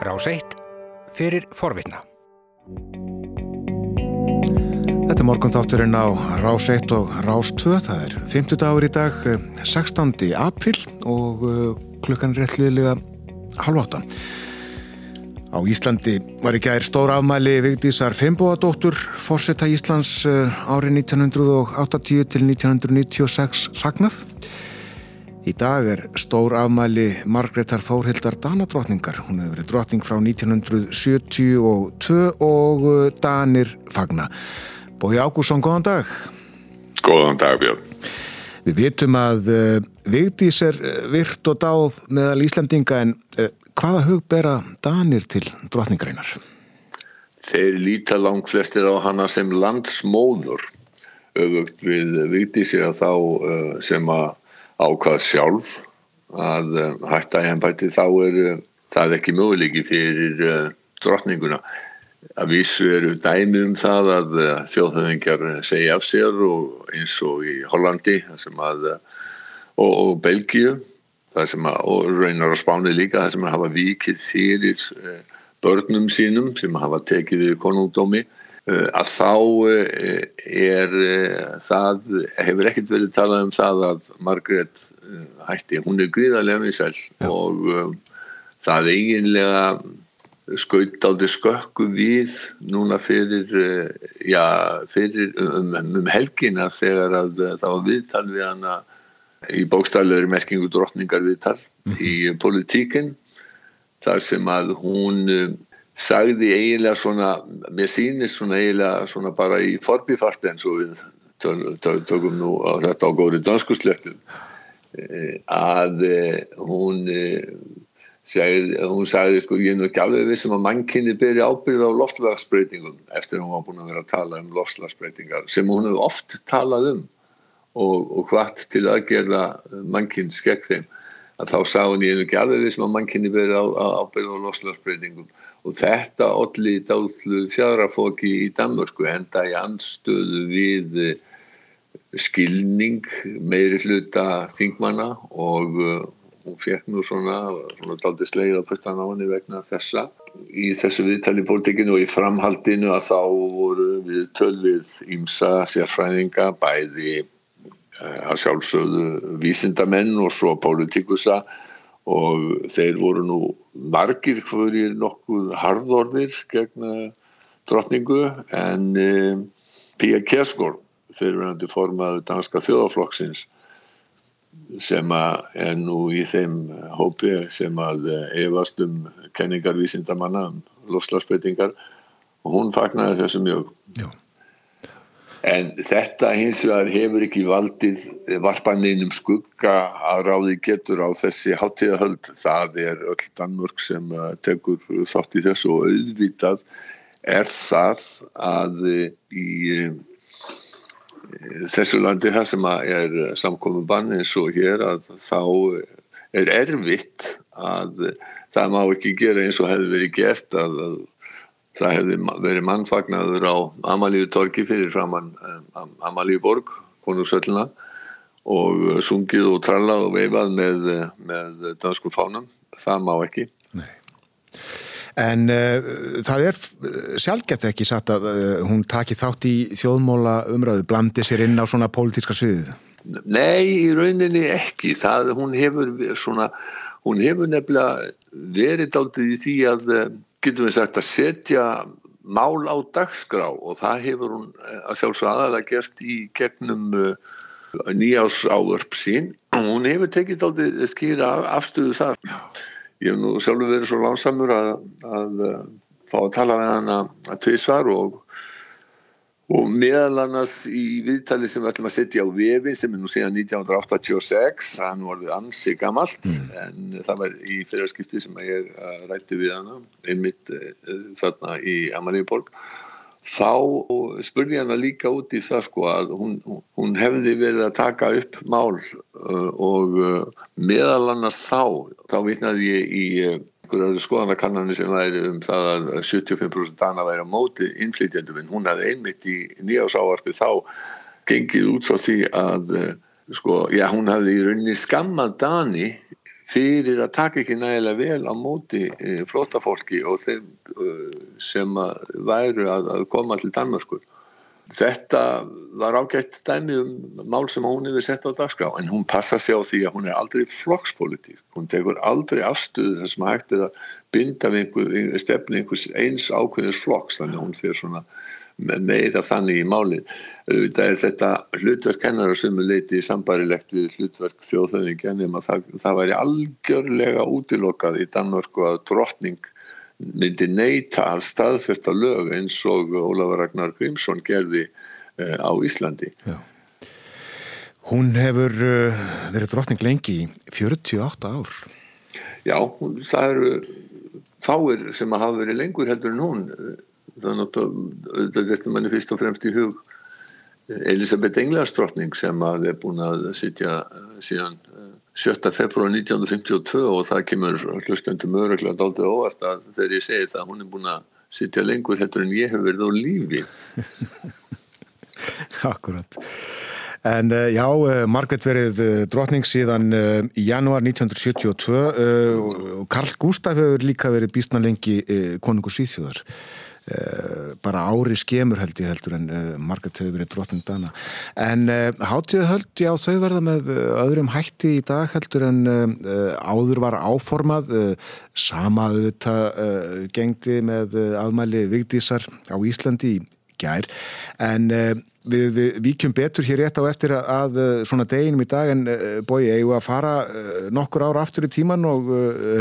Rás 1 fyrir forvitna. Þetta er morgun þátturinn á Rás 1 og Rás 2. Það er 50 dagur í dag, 16. april og uh, klukkan er réttliðilega halv átta. Á Íslandi var í gær stór afmæli Vigdísar Fimboadóttur, fórsetta Íslands uh, árið 1980 til 1996 ragnað. Í dag er stór afmæli Margreðar Þórhildar Danadrottningar. Hún hefur verið drottning frá 1972 og uh, Danir fagna. Bói Ágússon, góðan dag. Góðan dag, Björn. Við vitum að uh, Vigdís er uh, virt og dáð meðal Íslandinga en uh, hvaða hug bera Danir til drottningreinar? Þeir líta langt flestir á hana sem landsmóður öfugt við Vigdísi að þá uh, sem að ákvað sjálf að uh, hætta ennbætti þá er uh, það ekki möguleiki fyrir uh, drottninguna. Að vísu eru dæmi um það að þjóðhauðingar segja af sér og eins og í Hollandi að, og, og Belgíu að, og raunar á Spáni líka það sem að hafa vikið fyrir börnum sínum sem hafa tekið við konungdómi að þá er það hefur ekkert verið talað um það að Margrét hætti, hún er gríðarlega viðsæl og um, það eiginlega skaut á þess skökku við núna fyrir, já, fyrir um, um helgina þegar að það var viðtal við hana í bókstæðleiri merkingu drottningar viðtal mm í politíkinn þar sem að hún sagði eiginlega svona, mér sýnist svona eiginlega svona bara í forbifast eins og við tökum nú á þetta á góri danskuslettum að hún sagði, hún sagði sko ég er nú ekki alveg vissum að mannkynni beri ábyrð á loftlagsbreytingum eftir að hún var búin að vera að tala um loftlagsbreytingar sem hún hefur oft talað um og, og hvart til að gera mannkynns gegn þeim að þá sá hún ég er nú ekki alveg vissum að mannkynni beri á, á, ábyrð á loftlagsbreytingum og þetta allir dállu sjáðrafóki í Danmörsku enda í anstöðu við skilning meiri hluta þingmanna og uh, hún fekk nú svona, svona daldi sleið á henni vegna þessa. Í þessu viðtali pólitekinu og í framhaldinu að þá voru við tölvið ímsa sérfræðinga bæði uh, að sjálfsögðu vísindamenn og svo pólitikusa og þeir voru nú margir hverjir nokkuð harðorðir gegn uh, drottningu en um, Pia Kersgård fyrirverandi formaður danska þjóðaflokksins sem er nú í þeim hópi sem að efast um kenningarvísindamanna um lofslagsbreytingar og hún fagnar þessu mjög Já. En þetta hins vegar hefur ekki valdið varpaninum skugga að ráði getur á þessi hátíðahöld. Það er öll Danmörk sem tekur þátt í þessu og auðvitað er það að í þessu landi það sem er samkominn bann eins og hér að þá er erfitt að það má ekki gera eins og hefði verið gert að, að það hefði verið mannfagnaður á Amalíu torki fyrir framann Amalíu borg, konungsvöllina og sungið og trallað og veifað með, með dansku fánum, það má ekki Nei En uh, það er sjálfgeft ekki satt að uh, hún taki þátt í þjóðmóla umræðu, blandi sér inn á svona pólitíska sviðið? Nei, í rauninni ekki. Það, hún, hefur svona, hún hefur nefnilega verið dáltið í því að, eh, getum við sagt, að setja mál á dagskrá og það hefur hún að sjálfsög aðalega gert í gegnum uh, nýjás ávörp sín. Hún hefur tekið dáltið skýra afstöðu þar. Ég hef nú sjálfur verið svo lánsamur að, að, að fá að tala með hana að tvísvar og, og meðal annars í viðtali sem við ætlum að setja á vefin sem er nú síðan 1986 það er nú orðið ansi gammalt mm. en það var í fyrirskipti sem ég rætti við hana einmitt eh, þarna í Amalíuborg þá spurði ég hana líka út í það sko að hún, hún hefði verið að taka upp mál uh, og meðal annars þá, þá vitnaði ég í einhverju skoðanakannanir sem væri um það að 75% dana væri á móti innflytjandum en hún hefði einmitt í nýjásávarpi þá gengið út frá því að sko, já hún hefði í rauninni skammað dani fyrir að taka ekki nægilega vel á móti e, flótafólki og þeim e, sem væru að, að koma til Danmarkur. Þetta var ágætt dæmi um mál sem hún hefur sett á dagskrá en hún passa sig á því að hún er aldrei flokkspolitík. Hún tekur aldrei afstuðu þess að hægt er að binda einhver, stefni einhvers eins ákveðins flokks þannig að hún fyrir svona meira þannig í máli það er þetta hlutverk hennar að sumu leiti sambarilegt við hlutverk þjóðhauðingja nema það, það væri algjörlega útilokað í Danmörku að drottning myndi neyta að staðfesta lög eins og Ólafur Ragnar Grímsson gerði uh, á Íslandi. Já. Hún hefur uh, verið drottning lengi í 48 ár. Já, það eru fáir sem hafa verið lengur heldur en hún. Þannig að þetta verður manni fyrst og fremst í hug Elisabeth Englandsdrottning sem að er búin að sitja eh, síðan 7. februar 1952 og það kemur hlustendum öruglega dálítið óvart að þegar ég segi það hún er búin að sitja lengur heldur en ég hef verið á lífi Akkurat En uh, já, uh, Margret verið uh, drotning síðan í janúar 1972 Karl Gustaf hefur líka verið býstna lengi konungur Svíþjóðar bara ári skemur held ég heldur en uh, margætt hefur verið drottin dana en uh, hátíðu held ég á þau verða með öðrum hætti í dag heldur en áður var áformað. Sama auðvitað gengdi með afmæli vigdísar á Íslandi í gær. En við, víkjum betur hér rétt á eftir að, að svona deginum í dag en bói, eigum að fara nokkur ára aftur í tíman og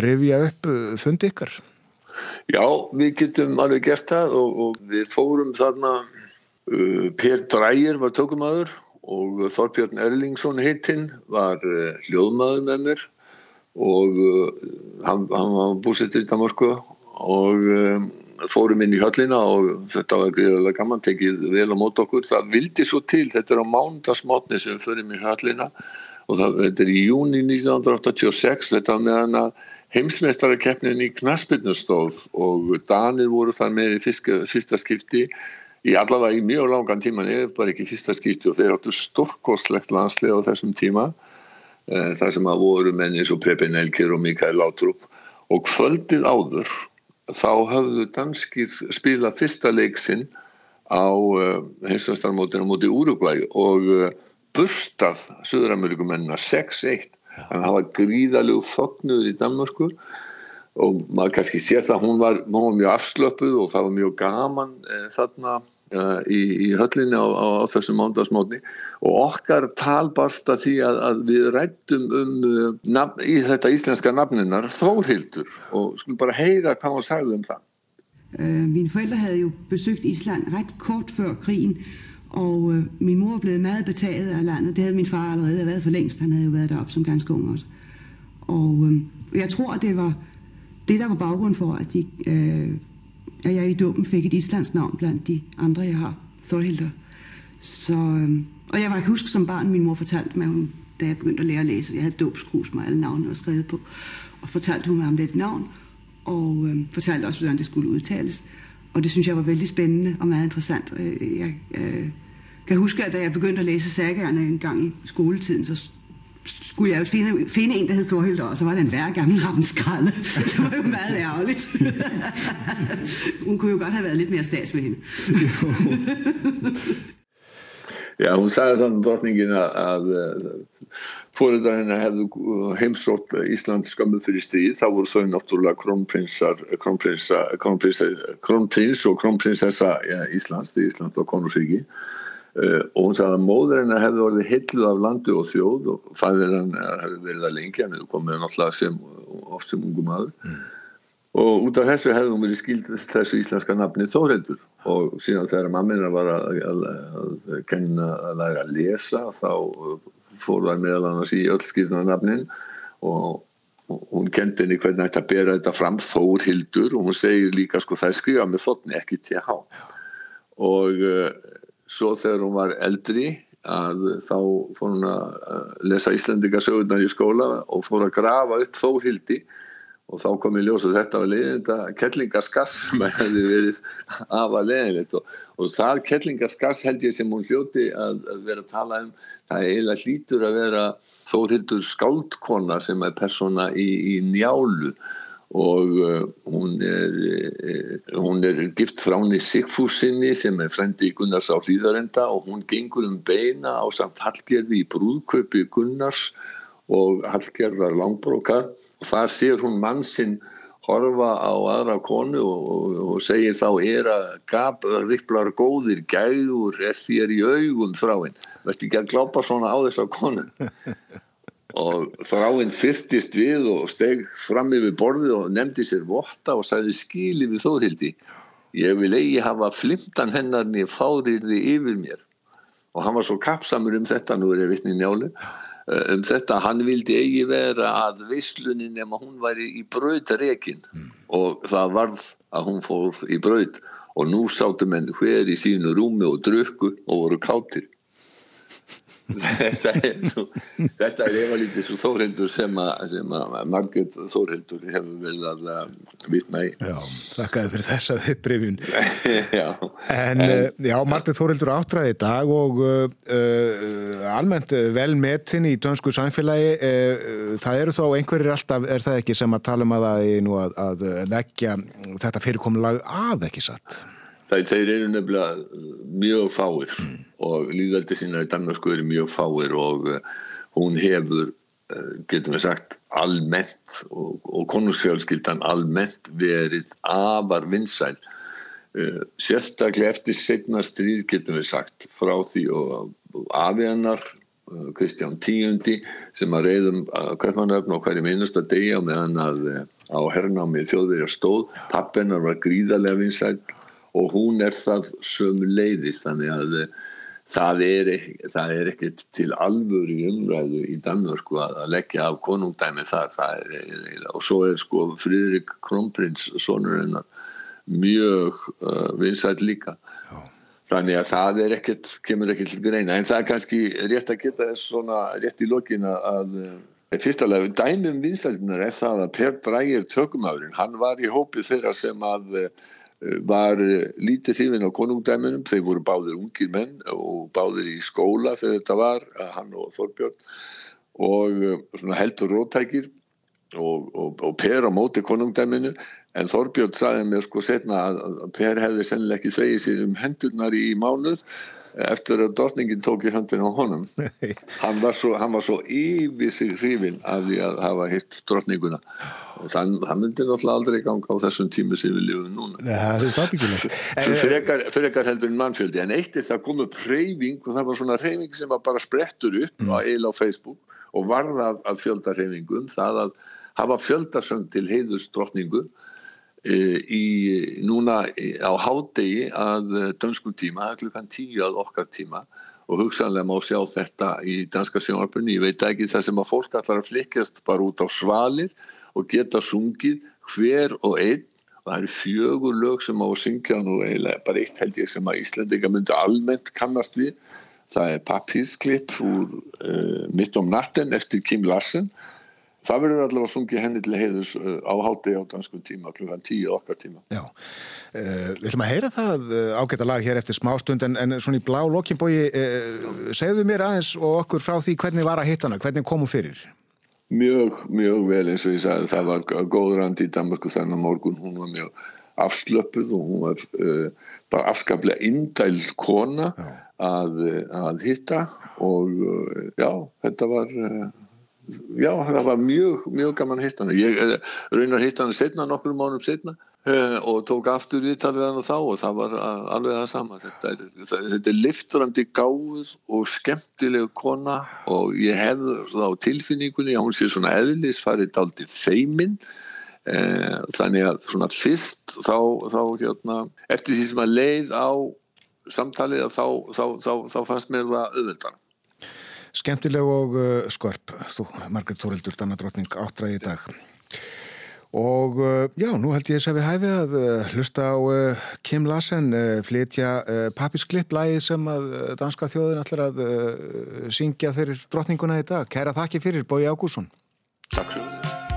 revja upp fundi ykkar Já, við getum alveg gert það og, og við fórum þarna uh, Per Drægir var tökumadur og Þorbjörn Erlingsson heitinn var uh, hljóðmaður með mér og uh, hann, hann var búsettur í Danmarku og um, fórum inn í höllina og þetta var gríðarlega gaman, tekið vel á mót okkur. Það vildi svo til, þetta er á mándagsmotni sem förum í höllina og það, þetta er í júni 1986 þetta með hann að heimsmeistarakeppnin í knaspinustóð og Danir voru þar með í fyrsta, skipti í allavega í mjög langan tíma. Nefnir, bara ekki fyrsta skipti og þeir áttu stórkoslegt landslið á þessum tíma. E, þar sem að voru menni eins og Pepe Nelkir og Mikael Lautrup og kvöldið áður þá hafðu danskir spila fyrsta leiksinn á uh, heimsmeistarmótinu mútið Úrugvæg og uh, bustað Suður-Amerikumennina 6-1 þannig að það var gríðalegu fognuður í Danmarku og maður kannski sér það hún var, hún var mjög afslöpuð og það var mjög gaman e, þarna e, í, í höllinni á, á, á þessum mándagsmótni og okkar talbarsta því að, að við rættum um uh, nafn, í þetta íslenska nafninar Þórhildur. Og skulum bara heyra hvað hún sagði um það. Uh, mine forældre havde jo besøgt Island ret kort før krigen Og øh, min mor blev blevet meget betaget af landet. Det havde min far allerede været for længst. Han havde jo været deroppe som ganske ung også. Og øh, jeg tror, det var det, der var baggrund for, at, de, øh, at jeg i dåben fik et islandsk navn blandt de andre, jeg har. Thorhilder. Så, øh, og jeg var huske som barn, min mor fortalte mig, hun, da jeg begyndte at lære at læse, jeg havde dåbskrus med alle navnene var skrevet på, og fortalte hun mig om det navn, og øh, fortalte også, hvordan det skulle udtales. Og det synes jeg var vældig spændende og meget interessant. Øh, jeg øh, kan huske, at da jeg begyndte at læse sagerne en gang i skoletiden, så skulle jeg jo finde, finde en, der hed Thorhild, og så var det en gammel rammenskralde. det var jo meget ærgerligt. hun kunne jo godt have været lidt mere stats med hende. ja, hun sagði sådan, drotningin að øh, fóriðar hennar hefðu heimsótt Ísland skömmu fyrir stríð þá voru þau náttúrulega krónprinsar kronprins og krónprinsessa Íslands því Ísland og konursvíki uh, og hún sagði að móður hennar hefði orðið hilluð af landu og þjóð og fæðir hennar hefði verið að lengja hann hefði komið náttúrulega sem oft sem ungum aður mm. og út af þessu hefði hún verið skild þessu íslenska nafni Þóreildur og síðan þegar mammina var að, að, að, að kenna að læra að lesa þá fór það meðal annars í öll skýrnarnafnin og, hún kendi henni hvernig þetta bera þetta fram Þór Hildur og hún segir líka sko það er skrifað með þotni ekki TH og uh, svo þegar hún var eldri að þá fór hún að lesa Íslandingasögurnar í skóla og fór að grafa upp Þór Hildi og þá kom ég ljós að þetta var leiðinda kettlingaskass sem hefði verið afa leiðinleitt og, og það kettlingaskass held ég sem hún hljóti að, að vera að tala um það er eiginlega hlítur að vera þórildur skáldkona sem er persóna í, í njálu og uh, hún er uh, hún er gift fráni Sigfúsinni sem er frendi Gunnars á hlýðarenda og hún gengur um beina á samt Hallgerði í brúðkaupi Gunnars og Hallgerðar langbrókar og þar sér hún mann sinn horfa á aðra konu og, og, segir þá er að gap ripplar góðir gæður er þér í augum þráinn. Veist ekki að glápa svona á þessa konu og þráinn fyrtist við og steg fram yfir borðið og nefndi sér votta og sagði skili við þóðhildi ég vil eigi hafa flimtan hennarni fáriði yfir mér. Og hann var svo kapsamur um þetta nú er ég vittni njálu eh, um þetta hann vildi eigi vera að vislunin nema hún væri í brauðarekin mm. og það varð að hún fór í brauð og nú sáttu menn hver í sínu rúmi og drukku og voru káttir er nú þetta er efalítið svo þóreldur sem að, að Margret Þóreldur hefur vel að vitna í. Já, þakkaði fyrir þessa viðbrifjun. En, en já, Margret Þóreldur áttræði í dag og uh, almennt vel metin í dönsku samfélagi uh, það eru þó einhverjir alltaf, er það ekki sem að tala um að það er nú að, að leggja þetta fyrirkomulag af ekki satt Það, þeir eru nefnilega mjög fáir mm. og líðaldi sína í Danmarku eru mjög fáir og uh, hún hefur, uh, getum við sagt, almennt og, og konungsfjölskyldan almennt verið afar vinsæl. Uh, sérstaklega eftir setna stríð getum við sagt frá því og, afiðanar Kristján Tíundi sem að reyðum að köpmanöfn og hverjum einasta degi á meðan að á herrnámi þjóðverjar stóð. Pappennar var gríðarlega vinsæl og hún er það sömu leiðist þannig að eh, það er, það er ekkert til alvöru umræðu í Danmörku að, að leggja af konungdæmi þar. Er, og svo er sko Fridrik Kronprins sonur hennar mjög uh, vinsætt líka. Já. þannig að það er ekkert kemur ekkert til greina. En það er kannski rétt að geta þess svona rétt í lokina að fyrst alveg dæmum vinsættinar er það að Per Drægir tökumafurinn hann var í hópið þeirra sem að var eh, lítið hrifin á konungdæminum, þeir voru báðir ungir menn og báðir í skóla þegar þetta var, eh, hann og Þorbjörn. Og eh, heldur rótækir og, og, og Per á móti konungdæminu. En Þorbjörn saði mér sko setna að Per hefði sennileg ekki þvegið sér um hendurnar í mánuð eftir að dórningin tók í höndin á honum hann var svo, hann var svo yfir sig hrifin af því að hafa hitt dórninguna og þann, það myndi náttúrulega aldrei ganga á þessum tími sem við lifum núna. Ja, fyrir ekkar heldur en mannfjöldi. En eitt er það komið preyfing og það var svona reyfing sem var bara sprettur upp mm. á eil á Facebook og varða að fjölda reyfingum það að hafa fjöldasöng til heiðust dórningu E, í núna á hádegi að dönskum tíma, klukkan tíu að okkar tíma. Og hugsanlega má sjá þetta í danska sjónarpunni, ég veit ekki það sem að fólk allar að flikjast bara út á svalir og geta sungið hver og einn. Og það eru fjögur lög sem á að syngja og eiginlega bara eitt held ég sem að Íslandinga myndi almennt kannast við. Það er Pappisklipp úr uh, Mitt om natten eftir Kim Larsen það verður allavega sungið henni til heiðus uh, á hálpi á danskum tíma klukkan tíu okkar tíma. Já, uh, við ætlum að heyra það uh, ágæta lag hér eftir smástund en, en svona í blá lokinbói uh, segðu mér aðeins og okkur frá því hvernig var að hitta hana, hvernig kom hún fyrir? Mjög, mjög vel eins og ég sagði það var góð rand í Danmarku þennan morgun, hún var mjög afslöpuð og hún var uh, bara afskaplega indæl kona að, að hitta og já, þetta var já, það var mjög, mjög gaman að hitta hann ég eh, raunar að hitta hann setna nokkur mánum setna uh, og tók aftur viðtal við hann og þá og það var alveg það sama. Þetta er, það, þetta er liftrandi gáð og skemmtileg kona og ég hefði þá tilfinningunni að hún sé svona eðlis farið aldrei feiminn uh, þannig að svona fyrst þá, þá hérna, eftir því sem að leið á samtalið þá, þá, þá fannst mér það auðvitað Skemmtileg og uh, skörp, þú, Margret Þórildur, Danadrottning, áttræði í dag. Og uh, já, nú held ég þess að við hæfi að uh, hlusta á uh, Kim Larsen uh, flytja uh, papisklipp lægi sem að danska þjóðin allar að syngja fyrir drottninguna í dag. Kæra þakki fyrir, Bói Ágússon. Takk svo.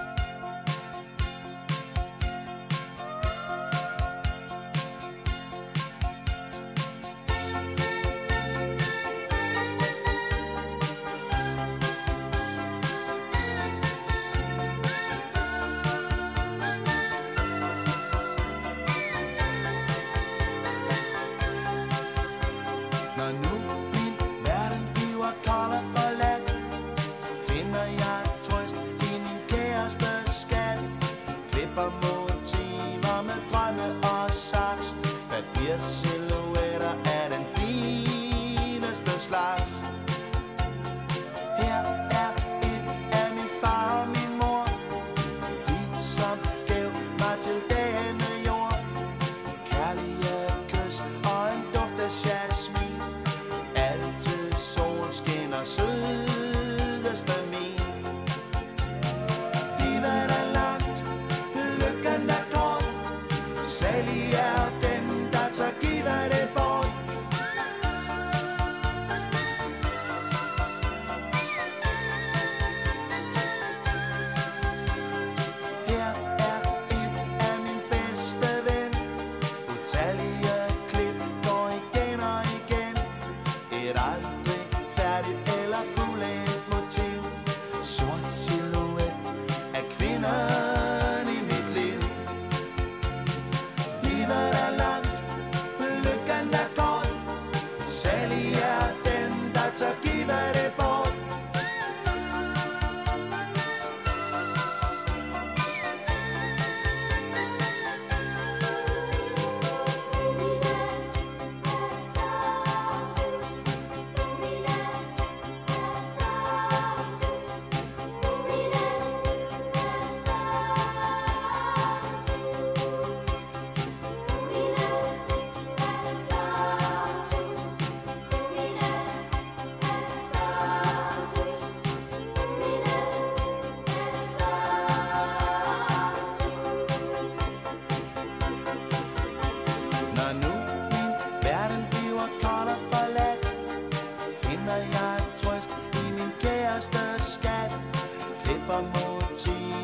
Kim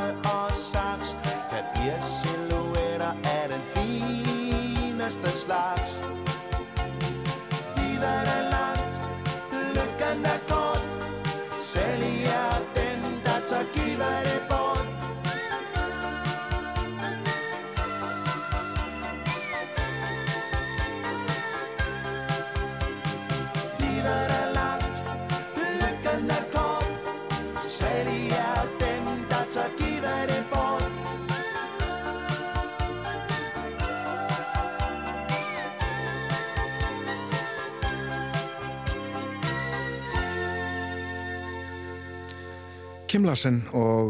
Larsen og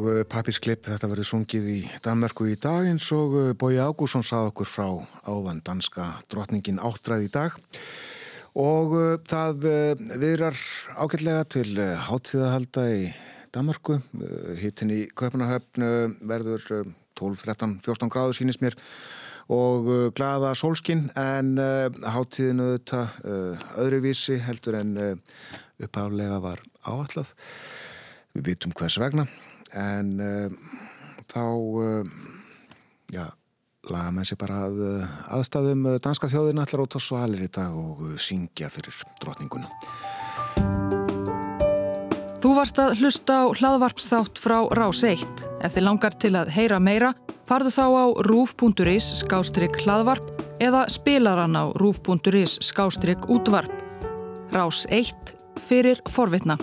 uh, Pappisklipp, þetta verður sungið í Danmörku í dag eins og uh, Bói Ágússon sað okkur frá áðan danska drotningin áttræð í dag. Og uh, það viðrar ágætlega til háttíðahalda í Danmörku, hittin í Köpunahöfn verður 12, 13, 14 gráður sínist mér. Og glada sólskinn en háttíðinu þetta öðruvísi heldur en upphálega var áallad við vitum hvers vegna en uh, þá uh, já, laga með sér bara að, eh, aðstæðum danska þjóðin allar út á svalir í dag og syngja fyrir drotninguna Þú varst að hlusta á hlaðvarpsþátt frá Rás 1. Ef þið langar til að heyra meira, farðu þá á rúf.is skástrygg hlaðvarp eða spilaran á rúf.is skástrygg útvarp. Rás 1 fyrir forvitna.